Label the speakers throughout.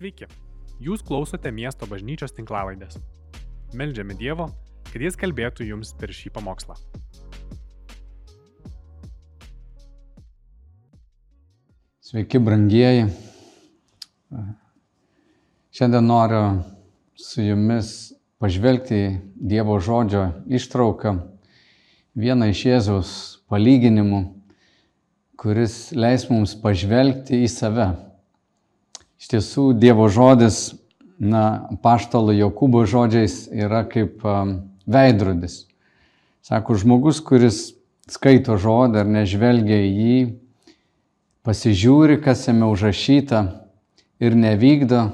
Speaker 1: Sveiki, jūs klausote miesto bažnyčios tinklavaidės. Meldžiame Dievo, kad Jis kalbėtų jums per šį pamokslą.
Speaker 2: Sveiki, brangieji. Šiandien noriu su jumis pažvelgti Dievo žodžio ištrauką, vieną iš Jėzaus palyginimų, kuris leis mums pažvelgti į save. Iš tiesų, Dievo žodis, na, paštalo Jokūbo žodžiais yra kaip um, veidrodis. Sako, žmogus, kuris skaito žodį ar nežvelgia į jį, pasižiūri, kas jame užrašyta ir nevykdo,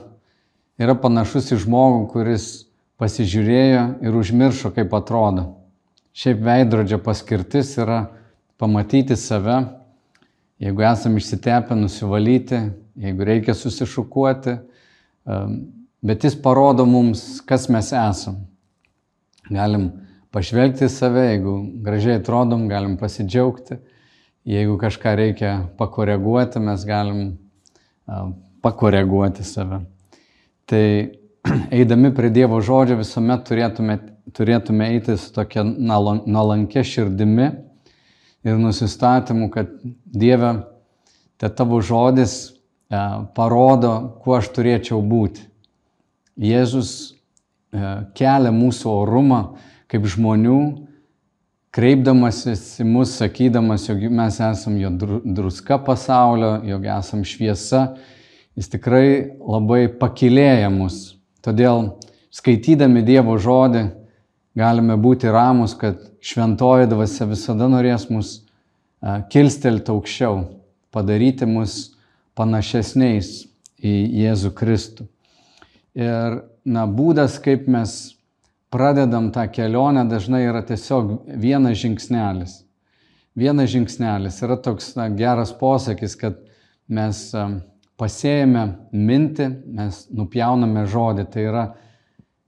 Speaker 2: yra panašus į žmogų, kuris pasižiūrėjo ir užmiršo, kaip atrodo. Šiaip veidrodžio paskirtis yra pamatyti save, jeigu esame išsitepę, nusivalyti, jeigu reikia susišukuoti, bet jis parodo mums, kas mes esam. Galim pažvelgti į save, jeigu gražiai atrodom, galim pasidžiaugti, jeigu kažką reikia pakoreguoti, mes galim pakoreguoti save. Tai eidami prie Dievo žodžio visuomet turėtume, turėtume eiti su tokia nuolankė širdimi ir nusistatymu, kad Dieve, te tavo žodis parodo, kuo aš turėčiau būti. Jėzus e, kelia mūsų orumą kaip žmonių, kreipdamasis į mus, sakydamas, jog mes esam jo druska pasaulio, jog esam šviesa, jis tikrai labai pakilėja mus. Todėl skaitydami Dievo žodį galime būti ramus, kad šventoji dvasia visada norės mus kilstelti aukščiau, padaryti mus panašesniais į Jėzų Kristų. Ir na, būdas, kaip mes pradedam tą kelionę, dažnai yra tiesiog vienas žingsnelis. Vienas žingsnelis yra toks na, geras posakis, kad mes pasėjame mintį, mes nupjauname žodį. Tai yra,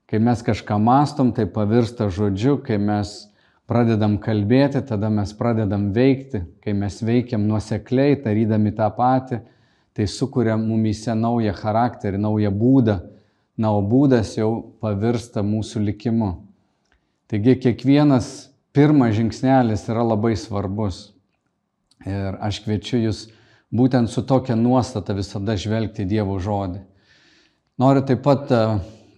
Speaker 2: kai mes kažką mastom, tai pavirsta žodžiu, kai mes pradedam kalbėti, tada mes pradedam veikti, kai mes veikiam nuosekliai, darydami tą patį, tai sukuria mumyse naują charakterį, naują būdą na, o būdas jau pavirsta mūsų likimu. Taigi kiekvienas pirmas žingsnelis yra labai svarbus. Ir aš kviečiu jūs būtent su tokia nuostata visada žvelgti Dievo žodį. Noriu taip pat e,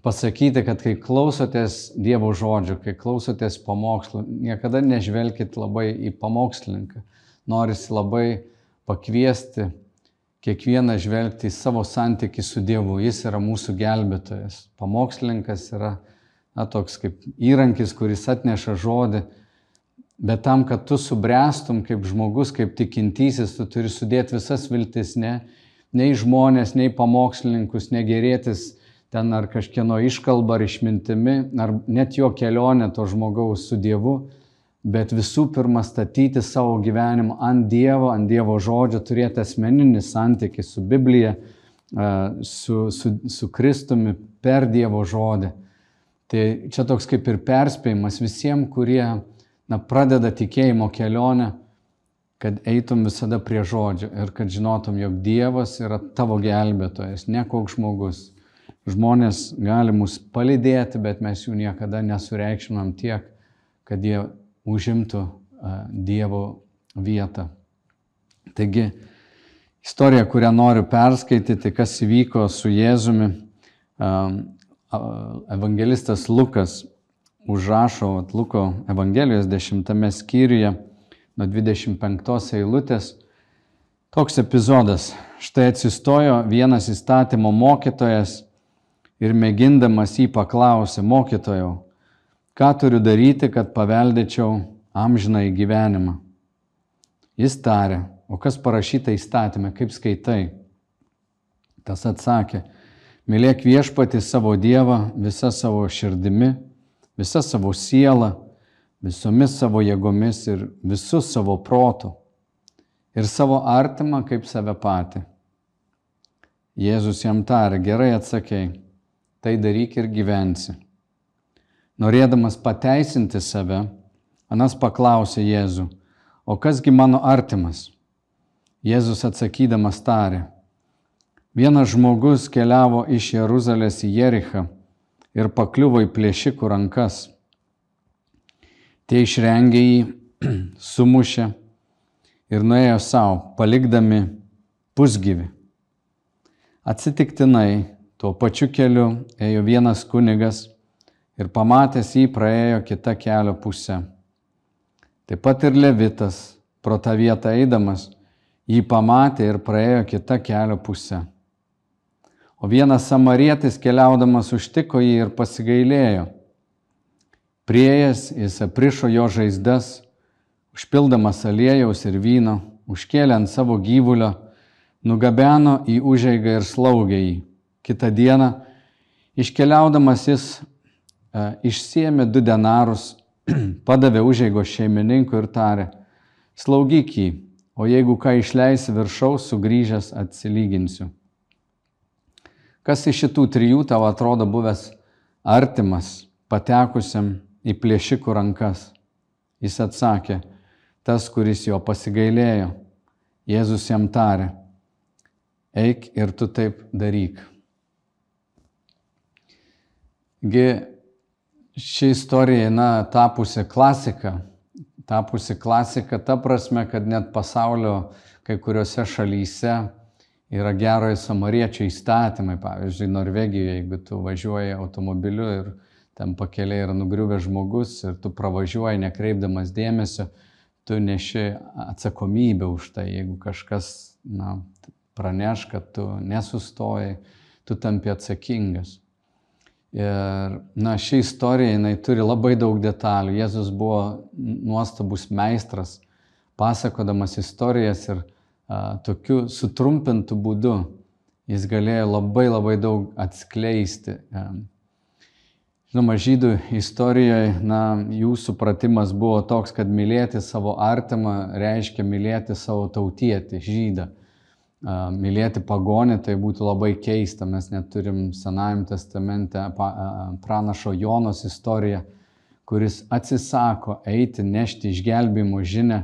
Speaker 2: pasakyti, kad kai klausotės Dievo žodžio, kai klausotės pamokslų, niekada nežvelkit labai į pamokslininką. Norisi labai pakviesti kiekvieną žvelgti į savo santykių su Dievu. Jis yra mūsų gelbėtojas. Pamokslininkas yra na, toks kaip įrankis, kuris atneša žodį. Bet tam, kad tu subręstum kaip žmogus, kaip tikintysis, tu turi sudėti visas viltis, ne, nei žmonės, nei pamokslininkus, negerėtis ten ar kažkieno iškalba ar išmintimi, ar net jo kelionė to žmogaus su Dievu, bet visų pirma statyti savo gyvenimą ant Dievo, ant Dievo žodžio, turėti asmeninį santykį su Biblija, su, su, su Kristumi per Dievo žodį. Tai čia toks kaip ir perspėjimas visiems, kurie na, pradeda tikėjimo kelionę, kad eitum visada prie žodžio ir kad žinotum, jog Dievas yra tavo gelbėtojas, ne koks žmogus. Žmonės gali mus palydėti, bet mes jų niekada nesureikšminam tiek, kad jie užimtų Dievo vietą. Taigi, istorija, kurią noriu perskaityti, kas įvyko su Jėzumi, evangelistas Lukas užrašo Luko Evangelijos dešimtame skyriuje nuo 25 eilutės. Toks epizodas. Štai atsistojo vienas įstatymo mokytojas ir mėgindamas jį paklausė, mokytojau, ką turiu daryti, kad paveldėčiau amžiną į gyvenimą. Jis tarė, o kas parašyta įstatymė, kaip skaitai? Tas atsakė, mylėk viešpati savo Dievą visą savo širdimi, visą savo sielą, visomis savo jėgomis ir visų savo protų ir savo artimą kaip save patį. Jėzus jam tarė, gerai atsakėjai, tai daryk ir gyvensi. Norėdamas pateisinti save, Anas paklausė Jėzų, o kasgi mano artimas? Jėzus atsakydamas tarė, Vienas žmogus keliavo iš Jeruzalės į Jerichą ir pakliuvo į plėšikų rankas. Tie išrengė jį, sumušė ir nuėjo savo, palikdami pusgyvi. Atsitiktinai tuo pačiu keliu ėjo vienas kunigas ir pamatęs jį praėjo kitą kelio pusę. Taip pat ir Levitas pro tą vietą eidamas jį pamatė ir praėjo kitą kelio pusę. O vienas samarietis keliaudamas užtiko jį ir pasigailėjo. Priejas jis aprišo jo žaizdas, užpildamas aliejaus ir vyno, užkėlė ant savo gyvulio, nugabeno į užeigą ir slaugė jį. Kitą dieną, iškeliaudamas jis išsiemė du denarus, padavė užeigos šeimininkui ir tarė, slaugyk jį, o jeigu ką išleisi viršaus, sugrįžęs atsilyginsiu. Kas iš šitų trijų tavo atrodo buvęs artimas, patekusiam į plėšikų rankas? Jis atsakė, tas, kuris jo pasigailėjo. Jėzus jam tarė, eik ir tu taip daryk. Gi ši istorija, na, tapusi klasika, tapusi klasika ta prasme, kad net pasaulio kai kuriuose šalyse yra gerojo samariečio įstatymai. Pavyzdžiui, Norvegijoje, jeigu tu važiuoji automobiliu ir ten pakeliai yra nugriuvęs žmogus ir tu pravažiuoji nekreipdamas dėmesio, tu neši atsakomybę už tai, jeigu kažkas na, praneš, kad tu nesustojai, tu tampi atsakingas. Ir na, ši istorija, jinai turi labai daug detalių. Jėzus buvo nuostabus meistras, pasakodamas istorijas ir tokiu sutrumpintu būdu jis galėjo labai labai daug atskleisti. Žinoma, žydų istorijoje, na, jų supratimas buvo toks, kad mylėti savo artimą reiškia mylėti savo tautietį, žydą. Mylėti pagonį tai būtų labai keista, mes neturim Senajame testamente pranašo Jonos istoriją, kuris atsisako eiti, nešti išgelbėjimo žinę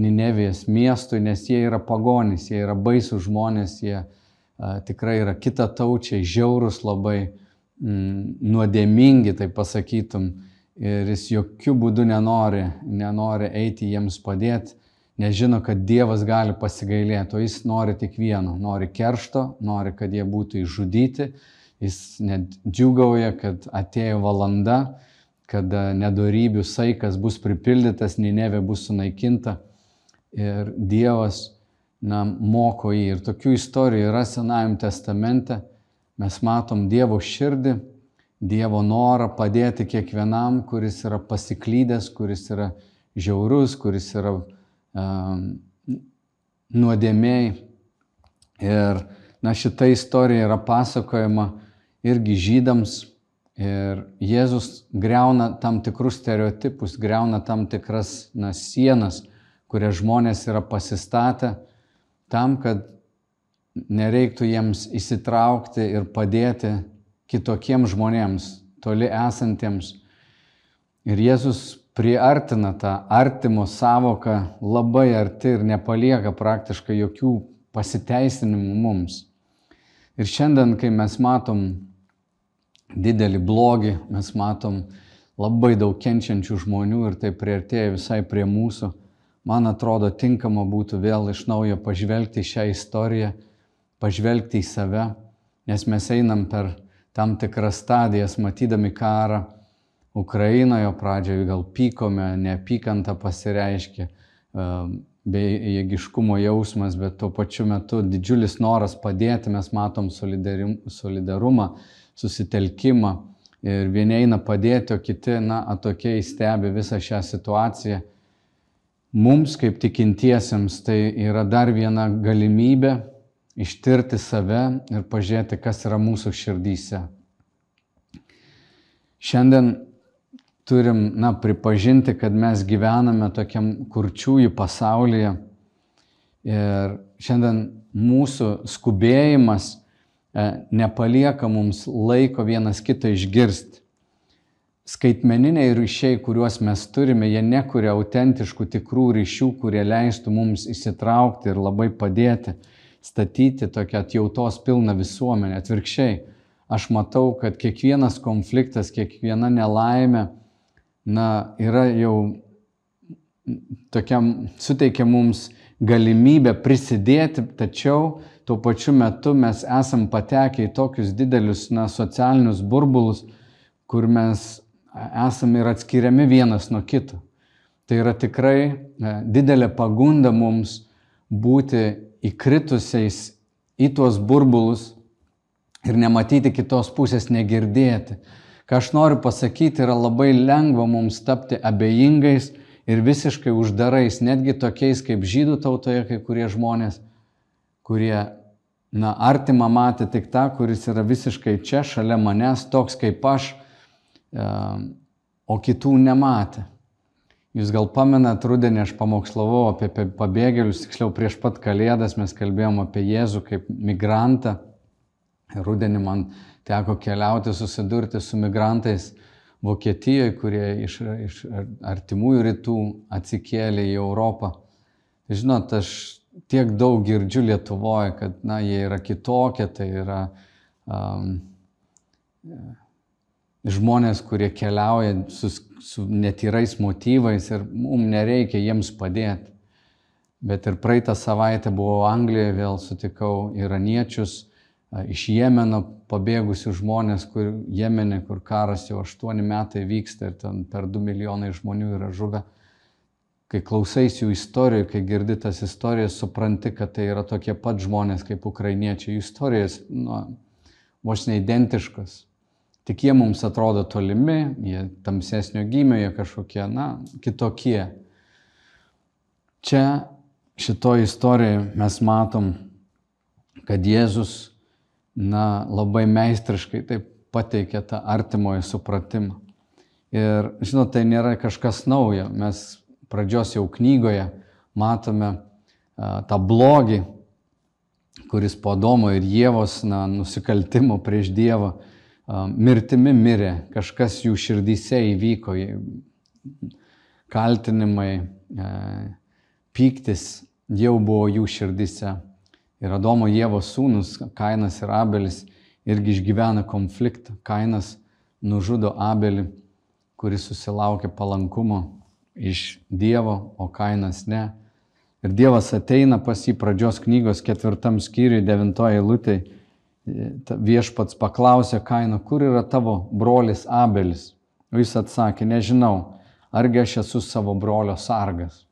Speaker 2: Ninevijos miestui, nes jie yra pagonys, jie yra baisų žmonės, jie a, tikrai yra kita taučiai, žiaurus labai, mm, nuodėmingi, tai pasakytum. Ir jis jokių būdų nenori, nenori eiti jiems padėti, nes žino, kad Dievas gali pasigailėti, o jis nori tik vieno, nori keršto, nori, kad jie būtų išžudyti, jis net džiugauja, kad atėjo valanda, kad nedorybių saikas bus pripildytas, Ninevė bus sunaikinta ir Dievas na, moko jį. Ir tokių istorijų yra Senajame testamente. Mes matom Dievo širdį, Dievo norą padėti kiekvienam, kuris yra pasiklydęs, kuris yra žiaurus, kuris yra um, nuodėmiai. Ir na, šita istorija yra pasakojama irgi žydams. Ir Jėzus greuna tam tikrus stereotipus, greuna tam tikras na, sienas, kurie žmonės yra pasistatę tam, kad nereiktų jiems įsitraukti ir padėti kitokiems žmonėms, toli esantiems. Ir Jėzus priartina tą artimo savoką labai arti ir nepalieka praktiškai jokių pasiteisinimų mums. Ir šiandien, kai mes matom didelį blogį, mes matom labai daug kenčiančių žmonių ir tai priartėja visai prie mūsų, man atrodo, tinkama būtų vėl iš naujo pažvelgti šią istoriją, pažvelgti į save, nes mes einam per tam tikras stadijas, matydami karą Ukrainoje, pradžioje gal pykome, neapykanta pasireiškia, ehm, bejėgiškumo jausmas, bet tuo pačiu metu didžiulis noras padėti, mes matom solidarumą, susitelkimą ir vieni eina padėti, o kiti, na, atokiai stebi visą šią situaciją Mums kaip tikintiesiems tai yra dar viena galimybė ištirti save ir pažiūrėti, kas yra mūsų širdyse. Šiandien turim, na, pripažinti, kad mes gyvename tokiam kurčiųjų pasaulyje ir šiandien mūsų skubėjimas e, nepalieka mums laiko vienas kitą išgirsti skaitmeniniai ryšiai, kuriuos mes turime, jie nekuria autentiškų tikrų ryšių, kurie leistų mums įsitraukti ir labai padėti. statyti tokią atjautos pilną visuomenę. Atvirkščiai, aš matau, kad kiekvienas konfliktas, kiekviena nelaimė, na, yra jau tokiam, suteikia mums galimybę prisidėti, tačiau tuo pačiu metu mes esam patekę į tokius didelius na, socialinius burbulus, kur mes esame ir atskiriami vienas nuo kito. Tai yra tikrai e, didelė pagunda mums būti įkritusiais į tuos burbulus ir nematyti kitos pusės, negirdėti. Ką aš noriu pasakyti, yra labai lengva mums tapti abejingais ir visiškai uždarais, netgi tokiais kaip žydų tautoje kai kurie žmonės, kurie, na, artimą matė tik tą, kuris yra visiškai čia, šalia manęs, toks kaip aš, e, o kitų nematė. Jūs gal pamenat, rudenį aš pamokslavau apie pabėgėlius, tiksliau prieš pat kalėdas mes kalbėjom apie Jėzų kaip migrantą. Rudenį man teko keliauti, susidurti su migrantais Vokietijoje, kurie iš, iš artimųjų rytų atsikėlė į Europą. Žinot, aš tiek daug girdžiu Lietuvoje, kad na, jie yra kitokie, tai yra um, žmonės, kurie keliauja su, su netyrais motyvais ir mums nereikia jiems padėti. Bet ir praeitą savaitę buvau Anglijoje, vėl sutikau iraniečius, iš Jemeno pabėgusių žmonės, kur Jemenė, kur karas jau aštuoni metai vyksta ir ten per du milijonai žmonių yra žuvę. Kai klausais jų istorijų, kai girdi tas istorijas, supranti, kad tai yra tokie pat žmonės kaip ukrainiečiai. Jų istorijos, nu, vos neidentiškos. Tik jie mums atrodo tolimi, jie tamsesnio gymio, jie kažkokie, na, kitokie. Čia šitoje istorijoje mes matom, kad Jėzus, na, labai meistriškai taip pateikia tą artimojo supratimą. Ir, žinot, tai nėra kažkas naujo. Mes pradžios jau knygoje matome a, tą blogį, kuris po Domo ir Jėvos na, nusikaltimo prieš Dievą mirtimi mirė, kažkas jų širdyse įvyko, kaltinimai, pyktis jau buvo jų širdyse. Ir Adomo Jėvo sūnus, Kainas ir Abelis, irgi išgyvena konfliktą. Kainas nužudo Abelį, kuris susilaukė palankumo iš Dievo, o Kainas ne. Ir Dievas ateina pas jį pradžios knygos ketvirtam skyriui, devintoje lūtėje viešpats paklausė Kaino, kur yra tavo brolis Abelis. O jis atsakė, nežinau, argi aš esu savo brolio sargas.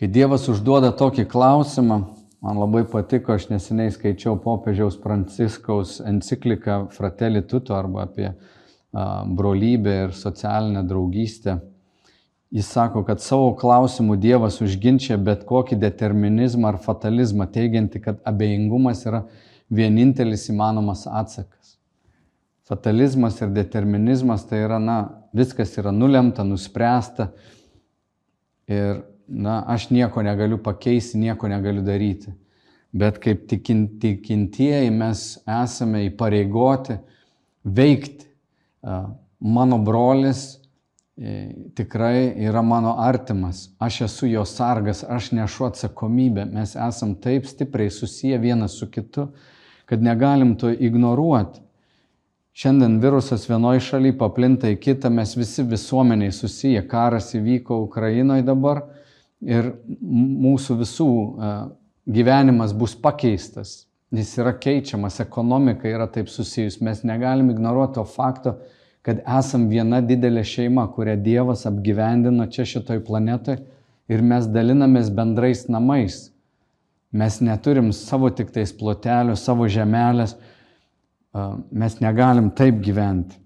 Speaker 2: Kai Dievas užduoda tokį klausimą, man labai patiko, aš neseniai skaičiau popiežiaus Pranciskaus encikliką Fratelli Tuto arba apie brolybę ir socialinę draugystę Jis sako, kad savo klausimų Dievas užginčia bet kokį determinizmą ar fatalizmą, teigianti, kad abejingumas yra vienintelis įmanomas atsakas. Fatalizmas ir determinizmas tai yra, na, viskas yra nulemta, nuspręsta ir, na, aš nieko negaliu pakeisti, nieko negaliu daryti. Bet kaip tikintieji mes esame įpareigoti veikti. Mano brolis E, tikrai yra mano artimas, aš esu jo sargas, aš nešu atsakomybę, mes esam taip stipriai susiję vienas su kitu, kad negalim to ignoruoti. Šiandien virusas vienoje šalyje paplinta į kitą, mes visi visuomeniai susiję, karas įvyko Ukrainoje dabar ir mūsų visų gyvenimas bus pakeistas, jis yra keičiamas, ekonomika yra taip susijus, mes negalim ignoruoti to fakto, kad esam viena didelė šeima, kurią Dievas apgyvendino čia šitoj planetoje ir mes dalinamės bendrais namais. Mes neturim savo tik tais plotelių, savo žemelės, mes negalim taip gyventi.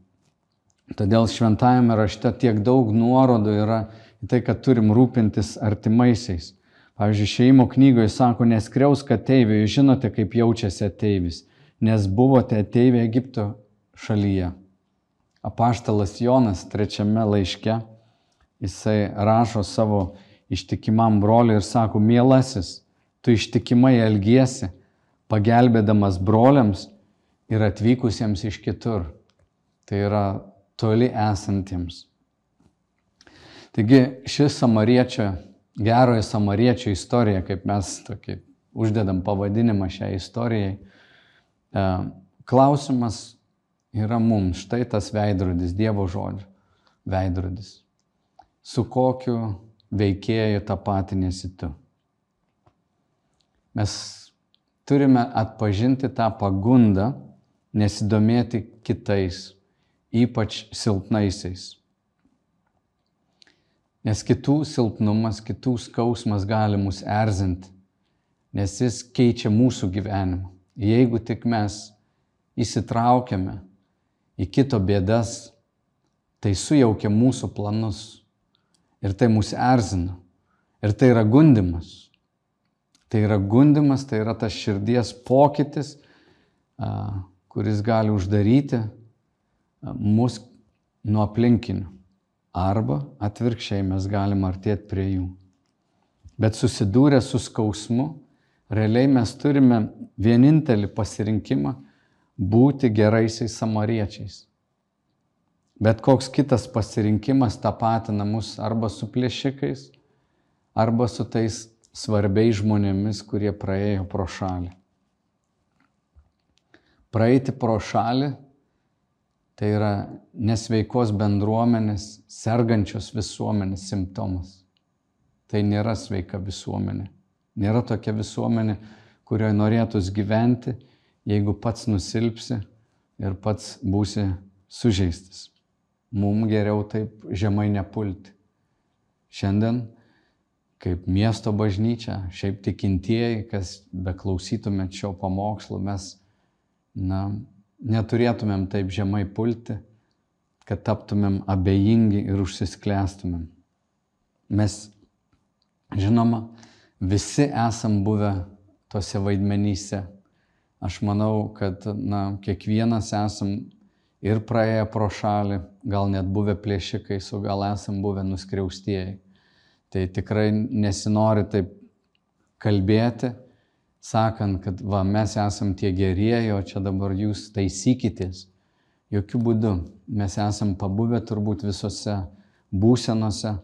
Speaker 2: Todėl šventajame rašte tiek daug nuorodų yra į tai, kad turim rūpintis artimaisiais. Pavyzdžiui, šeimo knygoje sako, neskriaus ateivė, jūs žinote, kaip jaučiasi ateivis, nes buvote ateivė Egipto šalyje apaštalas Jonas trečiame laiške, jisai rašo savo ištikimam broliui ir sako, mielasis, tu ištikimai elgiesi, pagelbėdamas broliams ir atvykusiems iš kitur. Tai yra toli esantiems. Taigi šis samariečio gerojo samariečio istorija, kaip mes tokį uždedam pavadinimą šiai istorijai. E, klausimas yra mums, štai tas veidrodis, Dievo žodžio veidrodis. Su kokiu veikėju tapatinėsi tu? Mes turime atpažinti tą pagundą, nesidomėti kitais, ypač silpnaisiais. Nes kitų silpnumas, kitų skausmas gali mus erzinti, nes jis keičia mūsų gyvenimą. Jeigu tik mes įsitraukiame į kito bėdas, tai sujaukia mūsų planus ir tai mus erzina. Ir tai yra gundimas. Tai yra gundimas, tai yra tas širdies pokytis, kuris gali uždaryti mus nuo aplinkinių arba atvirkščiai mes galim artėti prie jų. Bet susidūrę su skausmu, realiai mes turime vienintelį pasirinkimą būti geraisiais samariečiais. Bet koks kitas pasirinkimas tapatina mus arba su plėšikais, arba su tais svarbiais žmonėmis, kurie praėjo pro šalį. Praeiti pro šalį Tai yra nesveikos bendruomenės, sergančios visuomenės simptomas. Tai nėra sveika visuomenė. Nėra tokia visuomenė, kurioje norėtųs gyventi, jeigu pats nusilpsi ir pats būsi sužeistas. Mums geriau taip žemai nepulti. Šiandien, kaip miesto bažnyčia, šiaip tikintieji, kas beklausytumėt šio pamokslo, mes, na, neturėtumėm taip žemai pulti, kad taptumėm abejingi ir užsisklęstumėm. Mes, žinoma, visi esam buvę tose vaidmenyse. Aš manau, kad na, kiekvienas esam ir praėję pro šalį, gal net buvę plėšikais, o gal esam buvę nuskriaustieji. Tai tikrai nesinori taip kalbėti, sakant, kad va, mes esam tie gerieji, o čia dabar jūs taisykitės. Jokių būdų. Mes esam pabuvę turbūt visose būsenose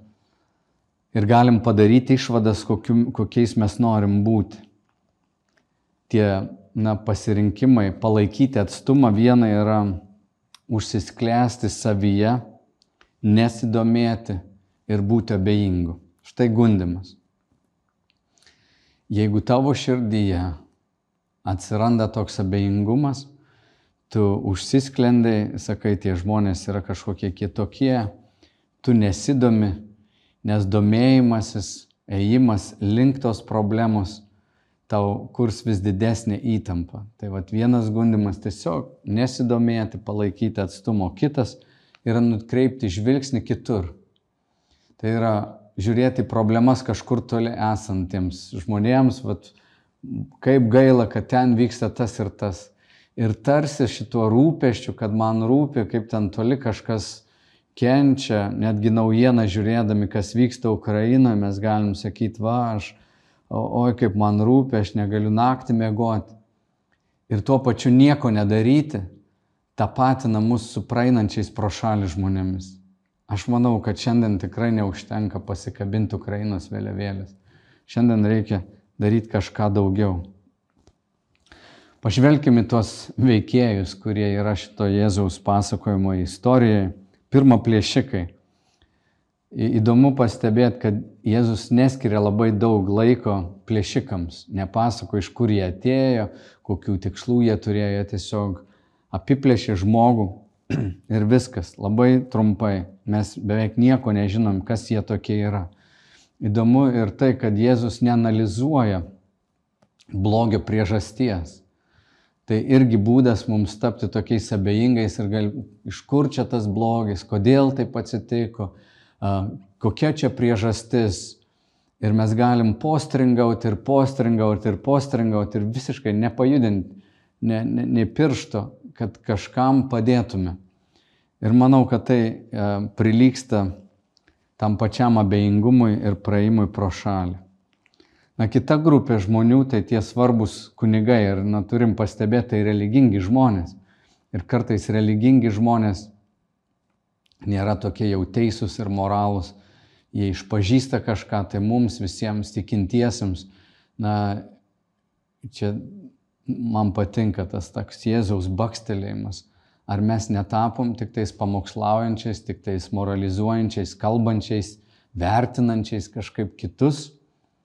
Speaker 2: ir galim padaryti išvadas, kokiu, kokiais mes norim būti. Tie na, pasirinkimai, palaikyti atstumą, viena yra užsisklęsti savyje, nesidomėti ir būti abejingu. Štai gundimas. Jeigu tavo širdyje atsiranda toks abejingumas, tu užsisklendai, sakai, tie žmonės yra kažkokie kitokie, tu nesidomi, nes domėjimasis, ėjimas link tos problemos tau kurs vis didesnė įtampa. Tai vad vienas gundimas tiesiog nesidomėti, palaikyti atstumo, kitas yra nukreipti žvilgsnį kitur. Tai yra žiūrėti problemas kažkur toli esantiems žmonėms, vat, kaip gaila, kad ten vyksta tas ir tas. Ir tarsi šituo rūpeščiu, kad man rūpi, kaip ten toli kažkas kenčia, netgi naujieną žiūrėdami, kas vyksta Ukrainoje, mes galim sakyti, va, aš, oi kaip man rūpi, aš negaliu naktį mėgoti. Ir tuo pačiu nieko nedaryti, tapatina mus su praeinančiais pro šalį žmonėmis. Aš manau, kad šiandien tikrai neužtenka pasikabinti Ukrainos vėliavėlės. Šiandien reikia daryti kažką daugiau. Pažvelkime tuos veikėjus, kurie yra šito Jėzaus pasakojimo istorijoje. Pirma, plėšikai. Įdomu pastebėti, kad Jėzus neskiria labai daug laiko plėšikams, nepasako, iš kur jie atėjo, kokių tikslų jie turėjo, tiesiog apiplėšė žmogų ir viskas, labai trumpai. Mes beveik nieko nežinom, kas jie tokie yra. Įdomu ir tai, kad Jėzus neanalizuoja blogio priežasties. Tai irgi būdas mums tapti tokiais abejingais ir gal, iš kur čia tas blogis, kodėl taip atsitiko, kokia čia priežastis. Ir mes galim postringauti ir postringauti ir postringauti ir visiškai nepajudinti ne, ne, ne piršto, kad kažkam padėtume. Ir manau, kad tai e, prilyksta tam pačiam abejingumui ir praeimui pro šalį. Na, kita grupė žmonių, tai tie svarbus kunigai ir, na, turim pastebėti, tai religingi žmonės. Ir kartais religingi žmonės nėra tokie jau teisūs ir moralūs, jie išpažįsta kažką, tai mums visiems tikintiesiems, na, čia man patinka tas toks Jėzaus bakstelėjimas. Ar mes netapom tik tais pamokslaujančiais, tik tais moralizuojančiais, kalbančiais, vertinančiais kažkaip kitus,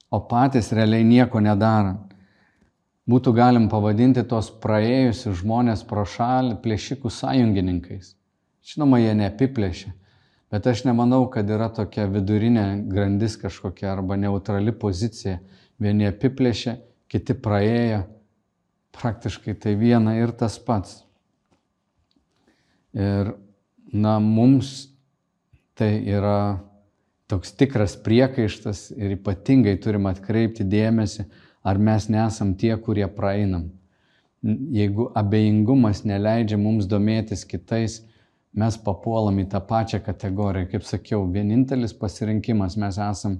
Speaker 2: o patys realiai nieko nedarant. Būtų galim pavadinti tos praėjusius žmonės pro šalį plėšikų sąjungininkais. Žinoma, jie neapiplėšė, bet aš nemanau, kad yra tokia vidurinė grandis kažkokia arba neutrali pozicija. Vieni apiplėšė, kiti praėjo, praktiškai tai viena ir tas pats. Ir, na, mums tai yra toks tikras priekaištas ir ypatingai turim atkreipti dėmesį, ar mes nesam tie, kurie praeinam. Jeigu abejingumas neleidžia mums domėtis kitais, mes papuolam į tą pačią kategoriją. Kaip sakiau, vienintelis pasirinkimas mes esam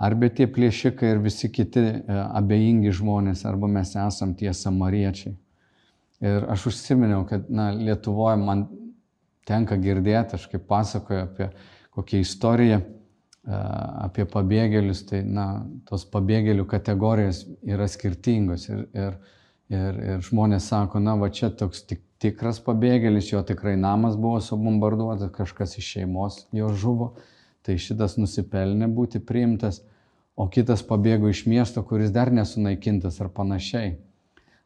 Speaker 2: arba tie plėšikai ir visi kiti e, abejingi žmonės, arba mes esam tie samariečiai. Ir aš užsiminiau, kad na, Lietuvoje man tenka girdėti, aš kaip pasakoju apie kokią istoriją, e, apie pabėgėlius, tai na, tos pabėgėlių kategorijos yra skirtingos. Ir, ir, ir, ir žmonės sako, na, va čia toks tik, tikras pabėgėlis, jo tikrai namas buvo subombarduotas, kažkas iš šeimos jo žuvo, tai šitas nusipelnė būti priimtas, o kitas pabėgo iš miesto, kuris dar nesunaikintas ar panašiai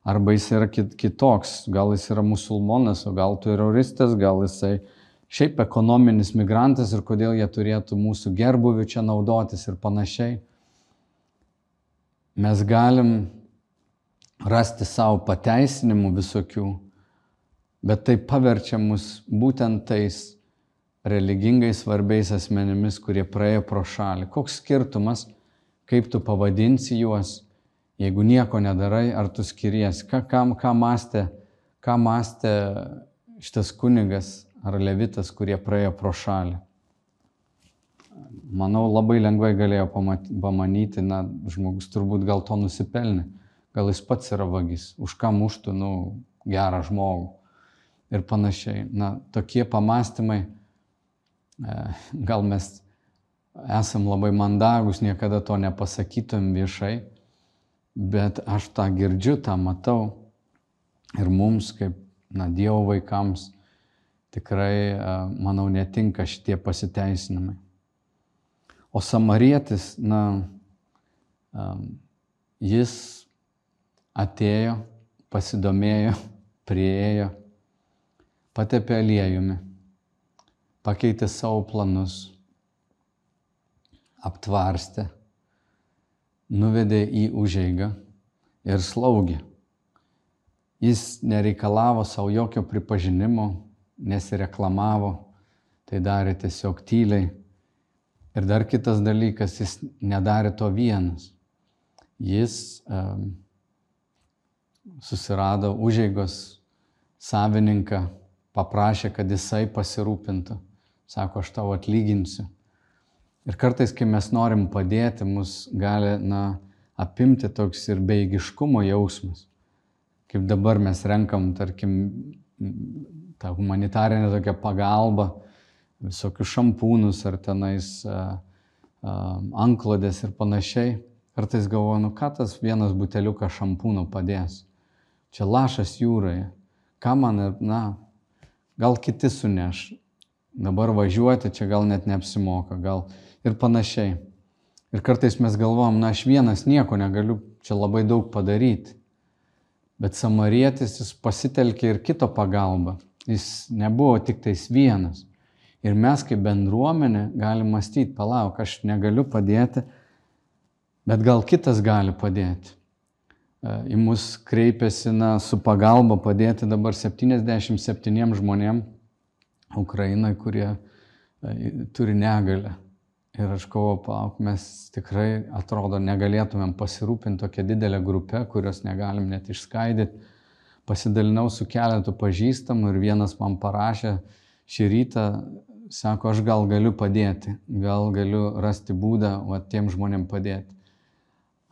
Speaker 2: arba jis yra kitoks, gal jis yra musulmonas, o gal teroristas, gal jisai šiaip ekonominis migrantas ir kodėl jie turėtų mūsų gerbuvių čia naudotis ir panašiai. Mes galim rasti savo pateisinimų visokių, bet tai paverčia mus būtent tais religingai svarbiais asmenimis, kurie praėjo pro šalį. Koks skirtumas, kaip tu pavadinsi juos, Jeigu nieko nedarai, ar tu skiries, ką, ką, ką, mąstė, ką mąstė šitas kunigas ar levitas, kurie praėjo pro šalį. Manau, labai lengvai galėjo pamanyti, na, žmogus turbūt gal to nusipelnė, gal jis pats yra vagis, už ką muštų, nu, gerą žmogų ir panašiai. Na, tokie pamastymai, e, gal mes esam labai mandagus, niekada to nepasakytum viešai, bet aš tą girdžiu, tą matau ir mums kaip na, Dievo vaikams tikrai, manau, netinka šitie pasiteisinimai. O samarietis, na, jis atėjo, pasidomėjo, priejo, patepė aliejumi, pakeitė savo planus, aptvarstė nuvedė į užeigą ir slaugė. Jis nereikalavo savo jokio pripažinimo, nesireklamavo, tai darė tiesiog tyliai. Ir dar kitas dalykas, jis nedarė to vienas. Jis um, susirado užeigos savininką, paprašė, kad jisai pasirūpintų. Sako, aš tau atlyginsiu. Ir kartais, kai mes norim padėti, mus gali na, apimti toks ir beigiškumo jausmas. Kaip dabar mes renkam, tarkim, tą humanitarinę tokią pagalbą, visokius šampūnus ar tenais uh, uh, anklodės ir panašiai. Kartais galvoju, nu ką tas vienas buteliukas šampūno padės. Čia lašas jūroje. Ką man, na, gal kiti suneš. Dabar važiuoti čia gal net neapsimoka. Gal ir panašiai. Ir kartais mes galvom, na aš vienas nieko negaliu čia labai daug padaryti. Bet samarietis jis pasitelkė ir kito pagalbą. Jis nebuvo tik tais vienas. Ir mes kaip bendruomenė galim mąstyti, palauk, aš negaliu padėti, bet gal kitas gali padėti. E, į mus kreipiasi na, su pagalba padėti dabar 77 žmonėm Ukrainai, kurie e, turi negalę. Ir aš galvoju, palauk, mes tikrai, atrodo, negalėtumėm pasirūpinti tokia didelė grupė, kurios negalim net išskaidyti. Pasidalinau su keletu pažįstamų ir vienas man parašė šį rytą, sako, aš gal galiu padėti, gal galiu rasti būdą, o tiem žmonėm padėti.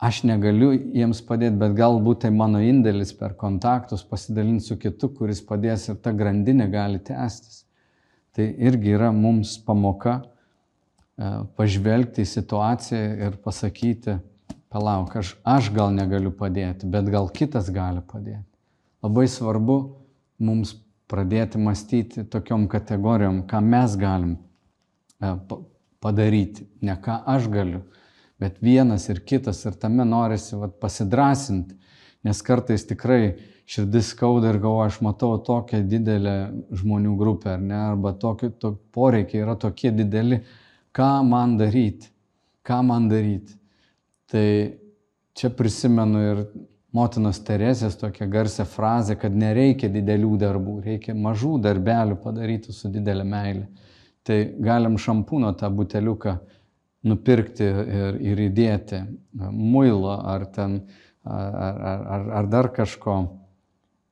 Speaker 2: Aš negaliu jiems padėti, bet galbūt tai mano indėlis per kontaktus pasidalinti su kitu, kuris padės ir ta grandinė gali tęstis. Tai irgi yra mums pamoka pažvelgti į situaciją ir pasakyti, palauk, aš, aš gal negaliu padėti, bet gal kitas gali padėti. Labai svarbu mums pradėti mąstyti tokiom kategorijom, ką mes galim e, padaryti, ne ką aš galiu, bet vienas ir kitas ir tame norisi vat, pasidrasinti, nes kartais tikrai širdis skauda ir galvoju, aš matau tokią didelę žmonių grupę, ar ne, arba tokie to, poreikiai yra tokie dideli, ką man daryti, ką man daryti. Tai čia prisimenu ir motinos Teresės tokią garsią frazę, kad nereikia didelių darbų, reikia mažų darbelių padaryti su didelė meilė. Tai galim šampūno tą buteliuką nupirkti ir, ir įdėti, muilo ar, ten, ar, ar, ar dar kažko.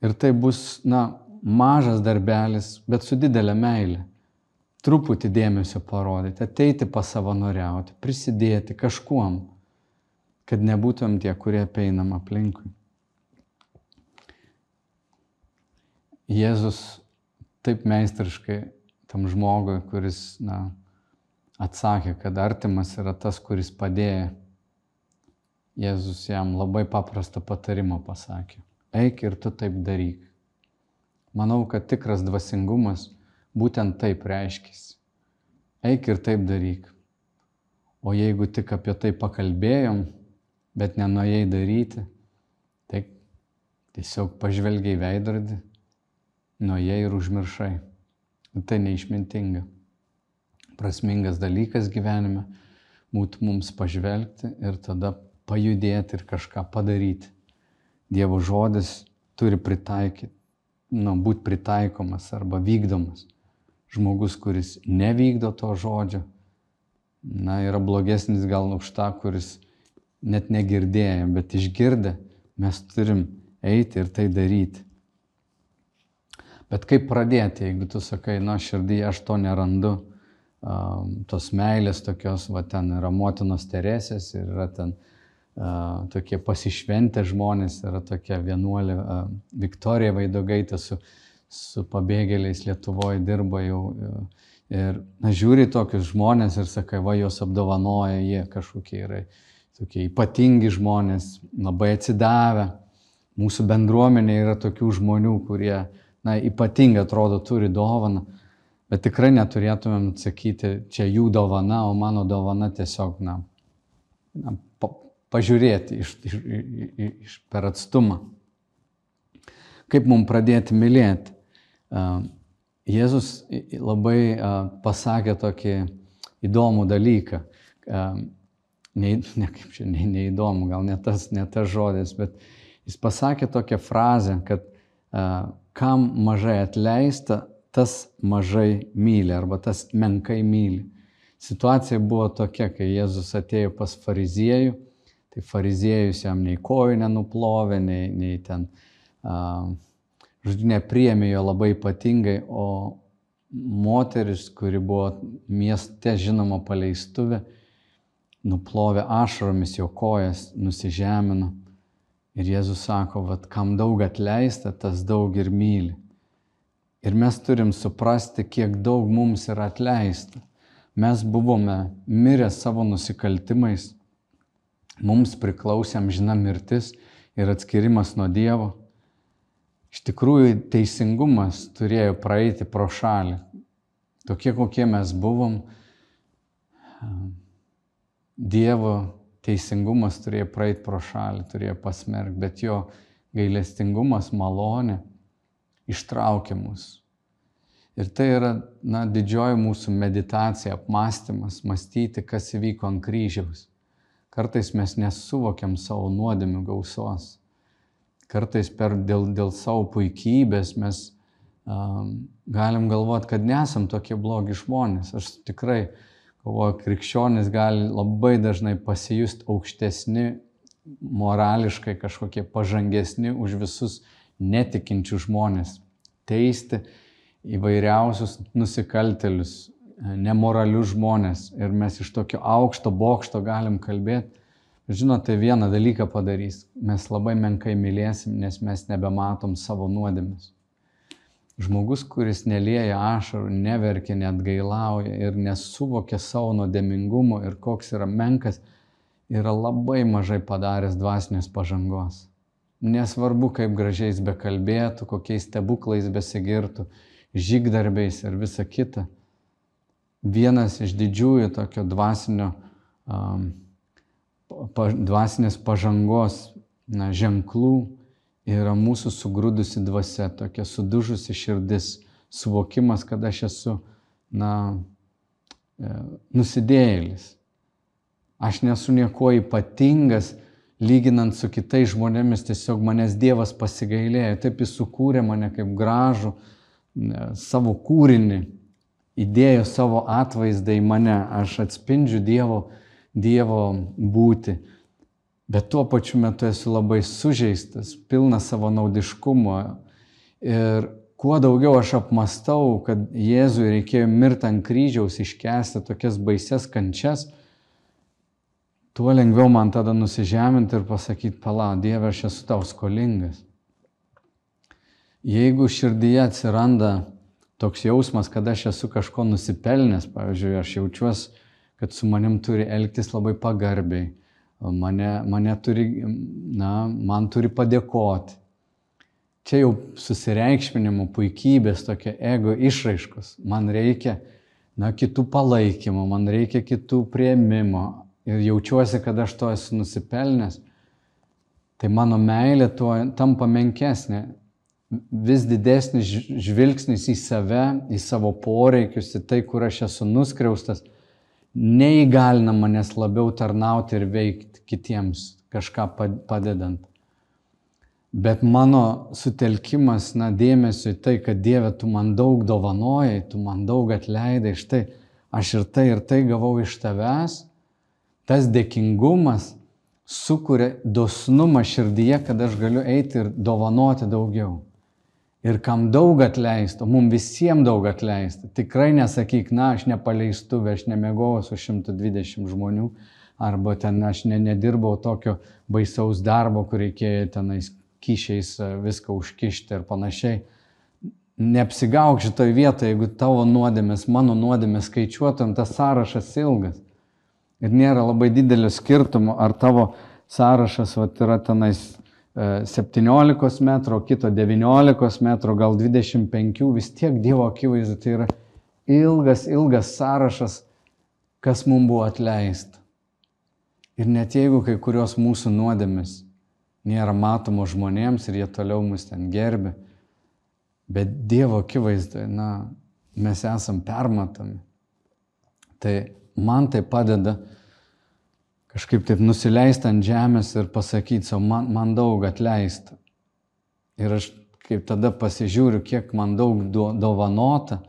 Speaker 2: Ir tai bus, na, mažas darbelis, bet su didelė meilė. Truputį dėmesio parodyti, ateiti pasavanoriauti, prisidėti kažkuom kad nebūtum tie, kurie peinam aplinkui. Jėzus taip meistriškai tam žmogui, kuris na, atsakė, kad artimas yra tas, kuris padėjo. Jėzus jam labai paprastą patarimą pasakė. Eik ir tu taip daryk. Manau, kad tikras dvasingumas būtent taip reiškisi. Eik ir taip daryk. O jeigu tik apie tai pakalbėjom, bet nenuėjai daryti, tai tiesiog pažvelgiai veidrodį, nuėjai ir užmiršai. Ir tai neišmintinga. Prasmingas dalykas gyvenime būtų mums pažvelgti ir tada pajudėti ir kažką padaryti. Dievo žodis turi pritaikyti, nu, būti pritaikomas arba vykdomas. Žmogus, kuris nevykdo to žodžio, na, yra blogesnis gal už tą, kuris net negirdėję, bet išgirdę mes turim eiti ir tai daryti. Bet kaip pradėti, jeigu tu sakai, na, širdyje aš to nerandu, tos meilės tokios, va ten yra motinos teresės ir yra ten uh, tokie pasišventę žmonės, yra tokia vienuolė uh, Viktorija Vaidogaitė su, su pabėgėliais Lietuvoje dirba jau. Uh, ir na, žiūri tokius žmonės ir sakai, va, juos apdovanoja, jie kažkokie yra tokie ypatingi žmonės, labai atsidavę. Mūsų bendruomenė yra tokių žmonių, kurie, na, ypatingai atrodo turi dovaną, bet tikrai neturėtumėm sakyti, čia jų dovana, o mano dovana tiesiog, na, na pa, pažiūrėti iš, iš, iš, per atstumą. Kaip mums pradėti mylėti? Jėzus labai pasakė tokį įdomų dalyką ne, ne kaip čia, ne, neįdomu, gal ne tas, ne tas žodis, bet jis pasakė tokią frazę, kad kam mažai atleista, tas mažai myli arba tas menkai myli. Situacija buvo tokia, kai Jėzus atėjo pas fariziejų, tai fariziejus jam nei kojų nenuplovė, nei, nei ten, uh, žodžiu, nepriemė jo labai ypatingai, o moteris, kuri buvo mieste žinoma paleistuvė, nuplovė ašaromis jo kojas, nusižemino. Ir Jėzus sako, vad kam daug atleista, tas daug ir myli. Ir mes turim suprasti, kiek daug mums yra atleista. Mes buvome mirę savo nusikaltimais, mums priklausė amžina mirtis ir atskirimas nuo Dievo. Iš tikrųjų, teisingumas turėjo praeiti pro šalį. Tokie, kokie mes buvom, Dievo teisingumas turėjo praeiti pro šalį, turėjo pasmerkti, bet jo gailestingumas, malonė ištraukė mus. Ir tai yra na, didžioji mūsų meditacija, apmąstymas, mąstyti, kas įvyko ant kryžiaus. Kartais mes nesuvokiam savo nuodėmių gausos. Kartais per, dėl, dėl savo puikybės mes um, galim galvoti, kad nesam tokie blogi žmonės. Aš tikrai galvoju, krikščionis gali labai dažnai pasijusti aukštesni, morališkai kažkokie pažangesni už visus netikinčių žmonės, teisti įvairiausius nusikaltelius, nemoralius žmonės ir mes iš tokio aukšto bokšto galim kalbėti. Žinote, vieną dalyką padarys, mes labai menkai mylėsim, nes mes nebematom savo nuodėmis. Žmogus, kuris nelieja ašarų, neverkia, net gailauja ir nesuvokia savo nuodėmingumo ir koks yra menkas, yra labai mažai padaręs dvasinės pažangos. Nesvarbu, kaip gražiai jis bekalbėtų, kokiais stebuklais besigirtų, žygdarbiais ir visa kita. Vienas iš didžiųjų tokio dvasinio, um, pa, dvasinės pažangos na, ženklų yra mūsų sugrūdusi dvasia, tokia sudužusi širdis, suvokimas, kad aš esu, na, e, nusidėjėlis. Aš nesu nieko ypatingas, lyginant su kitais žmonėmis, tiesiog manęs Dievas pasigailėjo, taip jis sukūrė mane kaip gražų savo kūrinį, įdėjo savo atvaizdą į mane, aš atspindžiu Dievo, dievo būti bet tuo pačiu metu esu labai sužeistas, pilnas savo naudiškumo. Ir kuo daugiau aš apmastau, kad Jėzui reikėjo mirti ant kryžiaus, iškesti tokias baises kančias, tuo lengviau man tada nusižeminti ir pasakyti, pala, Dieve, aš esu tau skolingas. Jeigu širdyje atsiranda toks jausmas, kad aš esu kažko nusipelnęs, pavyzdžiui, aš jaučiuosi, kad su manim turi elgtis labai pagarbiai, mane, mane turi, na, man turi padėkoti. Čia jau susireikšminimo, puikybės, tokia ego išraiškos. Man reikia, na, kitų palaikymo, man reikia kitų prieimimo ir jaučiuosi, kad aš to esu nusipelnęs. Tai mano meilė tuo tampa menkesnė. Vis didesnis žvilgsnis į save, į savo poreikius, į tai, kur aš esu nuskriaustas neįgalina manęs labiau tarnauti ir veikti kitiems, kažką padedant. Bet mano sutelkimas, na, dėmesio į tai, kad Dieve, tu man daug dovanojai, tu man daug atleidai, štai aš ir tai ir tai gavau iš tavęs, tas dėkingumas sukuria dosnumą širdyje, kad aš galiu eiti ir dovanoti daugiau. Ir kam daug atleista, mums visiems daug atleista. Tikrai nesakyk, na, aš nepaleistu, aš nemėgojau su 120 žmonių, arba ten aš ne, nedirbau tokio baisaus darbo, kur reikėjo tenais kyšiais e, viską užkišti ir panašiai. Neapsigauk šitoje vietoje, jeigu tavo nuodėmės, mano nuodėmės skaičiuotum, tas sąrašas ilgas. Ir nėra labai didelio skirtumo, ar tavo sąrašas vat, yra tenais 17 metrų, kito 19 metrų, gal 25, vis tiek Dievo akivaizdu tai yra ilgas, ilgas sąrašas, kas mums buvo atleista. Ir net jeigu kai kurios mūsų nuodėmis nėra matomos žmonėms ir jie toliau mus ten gerbė, bet Dievo akivaizdu, na, mes esam permatomi. Tai man tai padeda kažkaip taip nusileisti ant žemės ir pasakyti savo, man, man daug atleista. Ir aš kaip tada pasižiūriu, kiek man daug dovanota,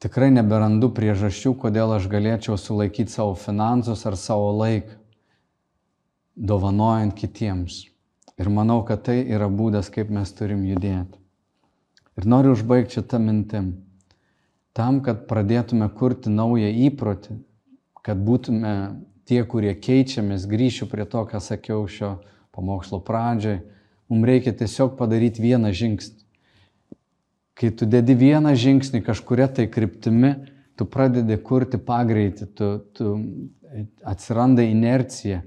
Speaker 2: tikrai neberandu priežasčių, kodėl aš galėčiau sulaikyti savo finansus ar savo laiką, dovanojant kitiems. Ir manau, kad tai yra būdas, kaip mes turim judėti. Ir noriu užbaigti šitą mintim. Tam, kad pradėtume kurti naują įprotį, kad būtume tie, kurie keičiamės, grįšiu prie to, ką sakiau šio pamokslo pradžioj, mums reikia tiesiog padaryti vieną žingsnį. Kai tu dedi vieną žingsnį kažkuria tai kryptimi, tu pradedi kurti pagreitį, tu, tu atsiranda inercija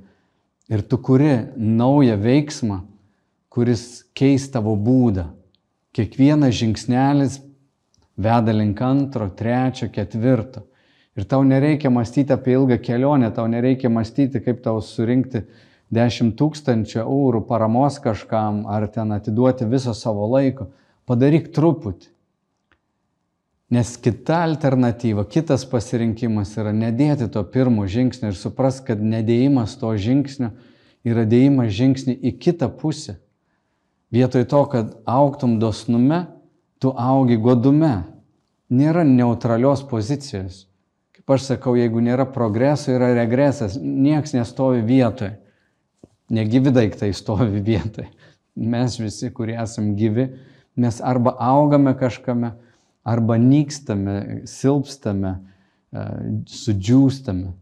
Speaker 2: ir tu kuri naują veiksmą, kuris keis tavo būdą. Kiekvienas žingsnelis veda link antro, trečio, ketvirto. Ir tau nereikia mąstyti apie ilgą kelionę, tau nereikia mąstyti, kaip tau surinkti 10 tūkstančių eurų paramos kažkam ar ten atiduoti viso savo laiko. Padaryk truputį. Nes kita alternatyva, kitas pasirinkimas yra nedėti to pirmo žingsnio ir supras, kad nedėjimas to žingsnio yra dėjimas žingsnį į kitą pusę. Vietoj to, kad auktum dosnume, tu augi godume. Nėra neutralios pozicijos aš sakau, jeigu nėra progreso, yra regresas, nieks nestovi vietoje. Negyvi daiktai stovi vietoje. Mes visi, kurie esam gyvi, mes arba augame kažkame, arba nykstame, silpstame, e, sudžiūstame.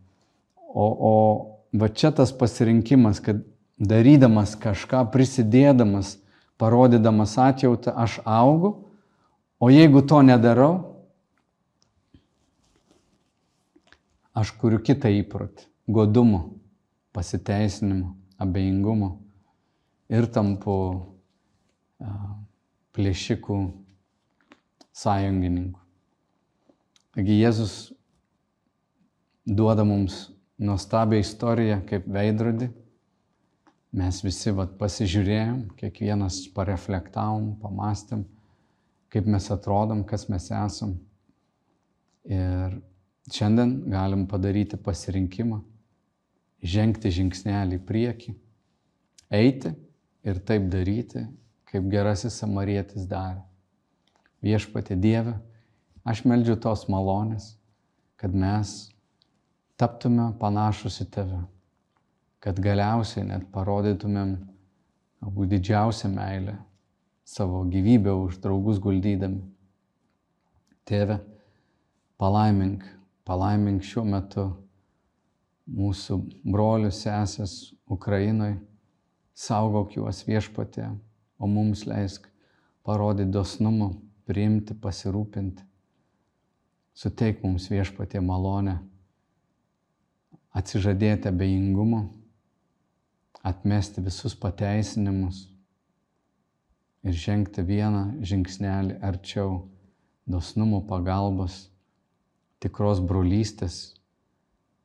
Speaker 2: O, o va čia tas pasirinkimas, kad darydamas kažką, prisidėdamas, parodydamas atjautą, aš augu, O jeigu to nedarau, aš kuriu kitą įprotį - godumo, pasiteisinimo, abejingumo ir tampu plėšikų sąjungininkų. Taigi Jėzus duoda mums nuostabią istoriją kaip veidrodį. Mes visi vat, pasižiūrėjom, kiekvienas pareflektavom, pamastėm, kaip mes atrodom, kas mes esam. Ir šiandien galim padaryti pasirinkimą, žengti žingsnelį į priekį, eiti ir taip daryti, kaip gerasis samarietis darė. Viešpatė Dieve, aš meldžiu tos malonės, kad mes taptume panašus į tave, kad galiausiai net parodytumėm galbūt didžiausią meilę savo gyvybę už draugus guldydami. Tėve, palaimink, palaimink šiuo metu mūsų brolius, sesės Ukrainoje, saugok juos viešpatė, o mums leisk parodyti dosnumą, priimti, pasirūpinti. Suteik mums viešpatė malonę atsižadėti abejingumo, atmesti visus pateisinimus ir žengti vieną žingsnelį arčiau dosnumo pagalbos, tikros brolystės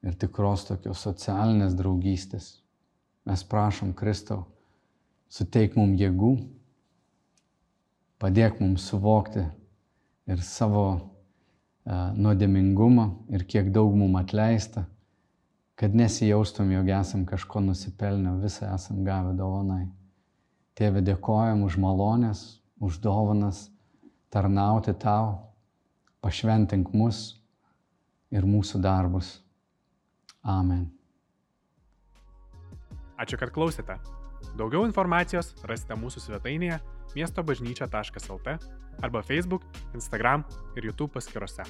Speaker 2: ir tikros tokios socialinės draugystės. Mes prašom Kristau, suteik mums jėgų, padėk mums suvokti ir savo uh, nuodėmingumą ir kiek daug mums atleista kad nesijaustum, jog esam kažko nusipelnę, visą esam gavę dovanai. Tėve, dėkojam už malonės, už dovanas, tarnauti tau, pašventink mus ir mūsų darbus. Amen.
Speaker 1: Ačiū, kad klausėte. Daugiau informacijos rasite mūsų svetainėje miestobažnyčia.lt arba Facebook, Instagram ir YouTube paskiruose.